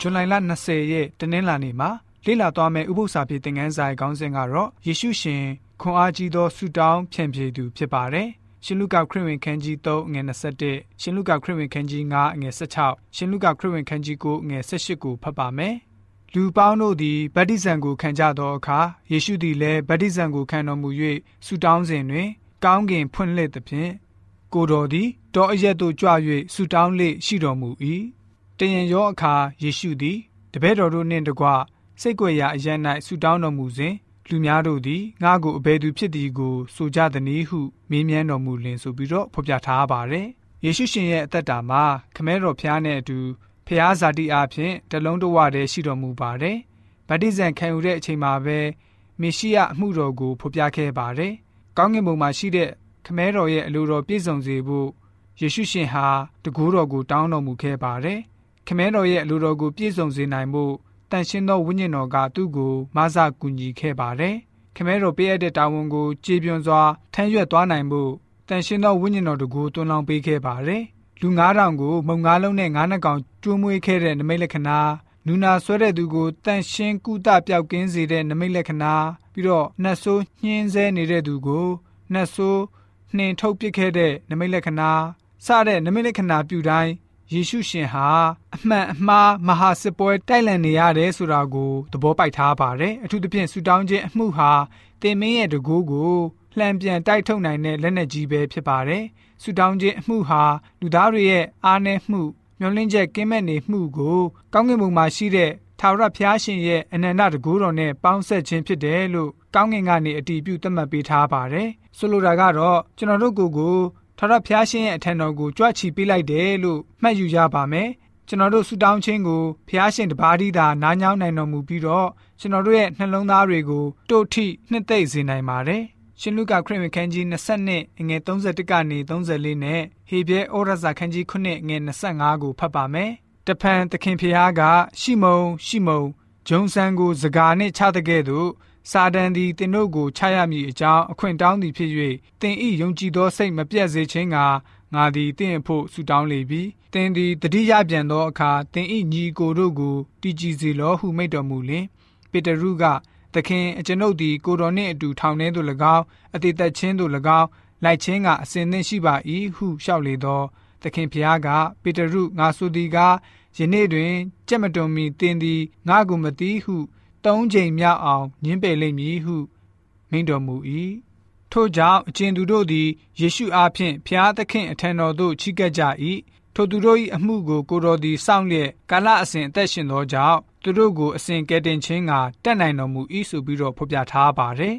ဇွန်လ20ရက်တနင်္လာနေ့မှာလေ့လာသွားမယ့်ဥပုသ္စာပြေသင်ခန်းစာရဲ့ခေါင်းစဉ်ကတော့ယေရှုရှင်ခွန်အားကြီးသောဆုတောင်းဖြန့်ဖြေသူဖြစ်ပါတယ်။ရှင်လုကာခရစ်ဝင်ခန်းကြီး3ငွေ21ရှင်လုကာခရစ်ဝင်ခန်းကြီး9ငွေ16ရှင်လုကာခရစ်ဝင်ခန်းကြီး9ငွေ18ကိုဖတ်ပါမယ်။လူပေါင်းတို့သည်ဗတ္တိဇံကိုခံကြသောအခါယေရှုသည်လည်းဗတ္တိဇံကိုခံတော်မူ၍ဆုတောင်းစဉ်တွင် ကောင်းကင်ဖွင့်လှစ်သဖြင့်ကိုတော်သည်တောအရက်သို့ကြွ၍ဆုတောင်းလေရှိတော်မူ၏ တယံရောအခါယေရှုသည်တပည့်တော်တို့နှင့်တကွစိတ်ကြွယ်ရာအရန်၌ဆုတောင်းတော်မူစဉ်လူများတို့သည်ငါ့ကိုအဘယ်သူဖြစ်သည်ကိုဆိုကြသည်နည်းဟုမေးမြန်းတော်မူလင်ဆိုပြီးတော့ဖော်ပြထားပါတယ်ယေရှုရှင်ရဲ့အသက်တာမှာခမဲတော်ဖျားနဲ့အတူဖျားဇာတိအားဖြင့်တလုံးတဝတည်းရှိတော်မူပါတယ်ဗတ္တိဇံခံယူတဲ့အချိန်မှာပဲမေရှိယအမှုတော်ကိုဖော်ပြခဲ့ပါတယ်ကောင်းကင်ဘုံမှာရှိတဲ့ခမဲတော်ရဲ့အလိုတော်ပြည့်စုံစေဖို့ယေရှုရှင်ဟာတကူတော်ကိုတောင်းတော်မူခဲ့ပါတယ်။ ခမဲတော်ရဲ့အလိုတော်ကိုပြည့်စုံစေနိုင်ဖို့တန်ရှင်းသောဝိညာဉ်တော်ကသူ့ကိုမဆကူညီခဲ့ပါတယ်။ခမဲတော်ပေးအပ်တဲ့တာဝန်ကိုကြေပြွန်စွာထမ်းရွက်သွားနိုင်ဖို့တန်ရှင်းသောဝိညာဉ်တော်တကူတွန်းလောင်းပေးခဲ့ပါတယ်။လူ9000ကိုမုံ9လုံးနဲ့9နှကောင်ကျွေးမွေးခဲ့တဲ့နမိတ်လက္ခဏာနူနာဆွဲတဲ့သူကိုတန့်ရှင်းကုသပျောက်ကင်းစေတဲ့နမိတ်လက္ခဏာပြီးတော့နှဆိုးညှင်းဆဲနေတဲ့သူကိုနှဆိုးနှင်ထုတ်ပစ်ခဲ့တဲ့နမိတ်လက္ခဏာစတဲ့နမိတ်လက္ခဏာပြုတိုင်း ယေရှုရှင်ဟာအမှန်အမှားမဟာစစ်ပွဲတိုက်လန်နေရတယ်ဆိုတာကိုသဘောပိုက်ထားပါတယ်အထူးသဖြင့်ဆူတောင်းခြင်းအမှုဟာတင်မင်းရဲ့တကူကိုလှန်ပြန်တိုက်ထုတ်နိုင်တဲ့လက်နက်ကြီးပဲဖြစ်ပါတယ်ဆူတောင်းခြင်းအမှုဟာလူသားတွေရဲ့အားနည်းမှုမျောလင့်ချက်ကင်းမဲ့နေမှုကိုကောင်းကင်ဘုံမှာရှိတဲ့ထာဝရဘုရားရှင်ရဲ့အနန္တတကူတော်နဲ့ပေါင်းဆက်ခြင်းဖြစ်တယ်လို့ကောင်းကင်ကနေအတည်ပြုသတ်မှတ်ပေးထားပါတယ်ဆိုလိုတာကတော့ကျွန်တော်တို့ကိုယ်ကို ထာဝရဘုရားရှင်ရဲ့အထံတော်ကိုကြွချီပေးလိုက်တယ်လို့မှတ်ယူရပါမယ်ကျွန်တော်တို့ဆူတောင်းခြင်းကိုဘုရားရှင်တပါးသီးသာနားညောင်းနိုင်တော်မူပြီးတော့ကျွန်တော်တို့ရဲ့နှလုံးသားတွေကိုတို့ထိနှစ်သိမ့်စေနိုင်ပါတယ်ရှင်လုကာခရစ်ဝင်ခန်းကြီး20ငွေ31ကနေ34နဲ့ဟေဘဲဩရစာခန်းကြီး9ငွေ25ကိုဖတ်ပါမယ်တဖန်သခင်ဖျားက ရှိမုံရှိမုံဂျုံဆန်ကိုစကားနှင့်ချတဲ့ကဲ့သို့ စာတန်သည်တင်တို့ကိုချရမည်အကြောင်းအခွင့်တောင်းသည်ဖြစ်၍တင်ဤယုံကြည်သောစိတ်မပြတ်စေခြင်းကငါသည်တင့်အဖို့ဆုတောင်းလေပြီတင်သည်တတိယပြန်သောအခါတင်ဤညီကိုတို့ကိုတည်ကြည်စေလောဟုမိန့်တော်မူလင်ပေတရုကသခင်အကျွန်ုပ်သည်ကိုတော်နှင့်အတူထောင်ထဲသို့၎င်းအသေးသက်ချင်းသို့၎င်းလိုက်ချင်းကအစဉ်သင့်ရှိပါ၏ဟုလျှောက်လေသောသခင်ဖျားကပေတရုငါဆိုသည်ကားယနေ့တွင်ကြက်မတွန်မီတင်သည်ငါကိုမသိဟု သုံးချိန်မြောက်အောင်ညင်းပယ်လိမ့်မည်ဟုမိန့်တော်မူ၏ထို့ကြောင့်အကျဉ်သူတို့သည်ယေရှုအားဖြင့်ဖျားသခင်အထံတော်သို့ချီးကပ်ကြ၏ထိုသူတို့၏အမှုကိုကိုတော်သည်စောင့်လျက်ကာလအစဉ်အသက်ရှင်သောကြောင့်သူတို့ကိုအစဉ်ကယ်တင်ခြင်းကတက်နိုင်တော်မူ၏ဆိုပြီးတော့ဖော်ပြထားပါတယ်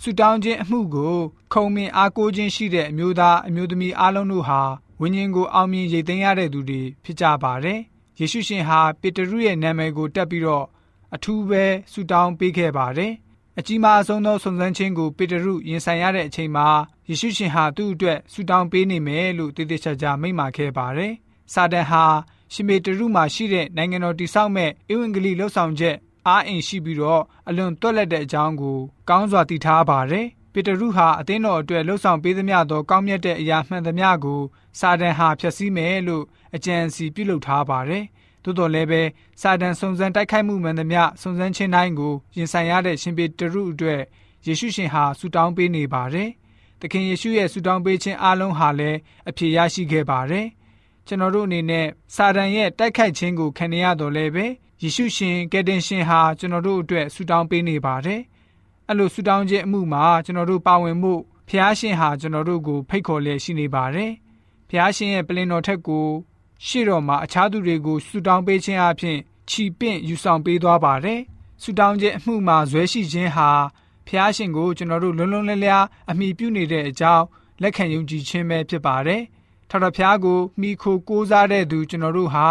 ဆူတောင်းခြင်းအမှုကိုခုံမင်အားကိုးခြင်းရှိတဲ့အမျိုးသားအမျိုးသမီးအားလုံးတို့ဟာဝိညာဉ်ကိုအောင်မြင်ရည်သိမ်းရတဲ့သူတွေဖြစ်ကြပါတယ်ယေရှုရှင်ဟာပေတရုရဲ့နာမည်ကိုတက်ပြီးတော့ အထူးပဲဆုတောင်းပေးခဲ့ပါတယ်။အကြီးမားဆုံးသောစုံစမ်းခြင်းကိုပေတရုရင်ဆိုင်ရတဲ့အချိန်မှာယေရှုရှင်ဟာသူ့အတွက်ဆုတောင်းပေးနေမယ်လို့တည်တည်ချာချာမိန့်မာခဲ့ပါတယ်။စာတန်ဟာရှင်ပေတရုမှာရှိတဲ့နိုင်ငံတော်တိဆောက်မဲ့ဧဝံဂေလိလှုပ်ဆောင်ချက်အားအင်ရှိပြီးတော့အလွန်တွက်လက်တဲ့အကြောင်းကိုကောင်းစွာသိထားပါတယ်။ပေတရုဟာအသင်းတော်အတွက်လှုပ်ဆောင်ပေးသမျှသောကောင်းမြတ်တဲ့အရာမှန်သမျှကိုစာတန်ဟာဖျက်ဆီးမယ်လို့အကြံစီပြုလုပ်ထားပါတယ်။ သို့တော်လည်းပဲစာတန်စုံစမ်းတိုက်ခိုက်မှုမှန်သမျှစုံစမ်းခြင်းတိုင်းကိုရင်ဆိုင်ရတဲ့ရှင်ပေတရုအတွက်ယေရှုရှင်ဟာဆူတောင်းပေးနေပါတယ်။သခင်ယေရှုရဲ့ဆူတောင်းပေးခြင်းအလုံးဟာလည်းအပြည့်ရရှိခဲ့ပါတယ်။ကျွန်တော်တို့အနေနဲ့စာတန်ရဲ့တိုက်ခိုက်ခြင်းကိုခံရတော့လည်းပဲယေရှုရှင်ကယ်တင်ရှင်ဟာကျွန်တော်တို့အတွက်ဆူတောင်းပေးနေပါတယ်။အဲ့လိုဆူတောင်းခြင်းအမှုမှာကျွန်တော်တို့ပါဝင်မှုဖျားရှင်ဟာကျွန်တော်တို့ကိုဖိတ်ခေါ်လျက်ရှိနေပါတယ်။ဖျားရှင်ရဲ့ပလင်တော်ထက်ကို ရှေ့တော်မှာအခြားသူတွေကိုဆူတောင်းပေးခြင်းအပြင်ခြီပင့်ယူဆောင်ပေးသွားပါတယ်။ဆူတောင်းခြင်းအမှုမှာဇွဲရှိခြင်းဟာဖျားရှင်ကိုကျွန်တော်တို့လုံးလုံးလျားလျားအမိပြုနေတဲ့အကြောင်းလက်ခံယုံကြည်ခြင်းပဲဖြစ်ပါတယ်။ထာဝရဘုရားကိုမိခိုကိုးစားတဲ့သူကျွန်တော်တို့ဟာ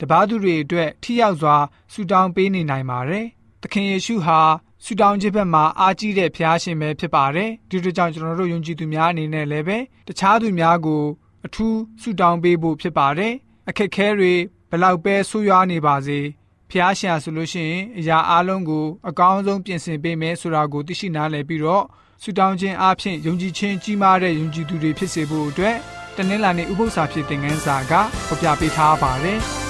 တပားသူတွေအတွက်ထိရောက်စွာဆူတောင်းပေးနေနိုင်ပါတယ်။သခင်ယေရှုဟာဆူတောင်းခြင်းဘက်မှာအားကြီးတဲ့ဖျားရှင်ပဲဖြစ်ပါတယ်။ဒီလိုကြောင့်ကျွန်တော်တို့ယုံကြည်သူများအနေနဲ့လည်းပဲတခြားသူများကိုအထူးဆူတောင်းပေးဖို့ဖြစ်ပါတယ် အခက်ခဲတွေဘလောက်ပဲဆူရွားနေပါစေဖျားရှာဆိုလို့ရှိရင်အရာအလုံးကိုအကောင်းဆုံးပြင်ဆင်ပေးမယ်ဆိုတာကိုသိရှိနားလည်ပြီးတော့ဆူတောင်းခြင်းအပြင်ယုံကြည်ခြင်းကြီးမားတဲ့ယုံကြည်သူတွေဖြစ်စေဖို့အတွက်တနင်္လာနေ့ဥပုသ္စာဖြစ်တဲ့ငန်းစာကဖော်ပြပေးထားပါတယ်။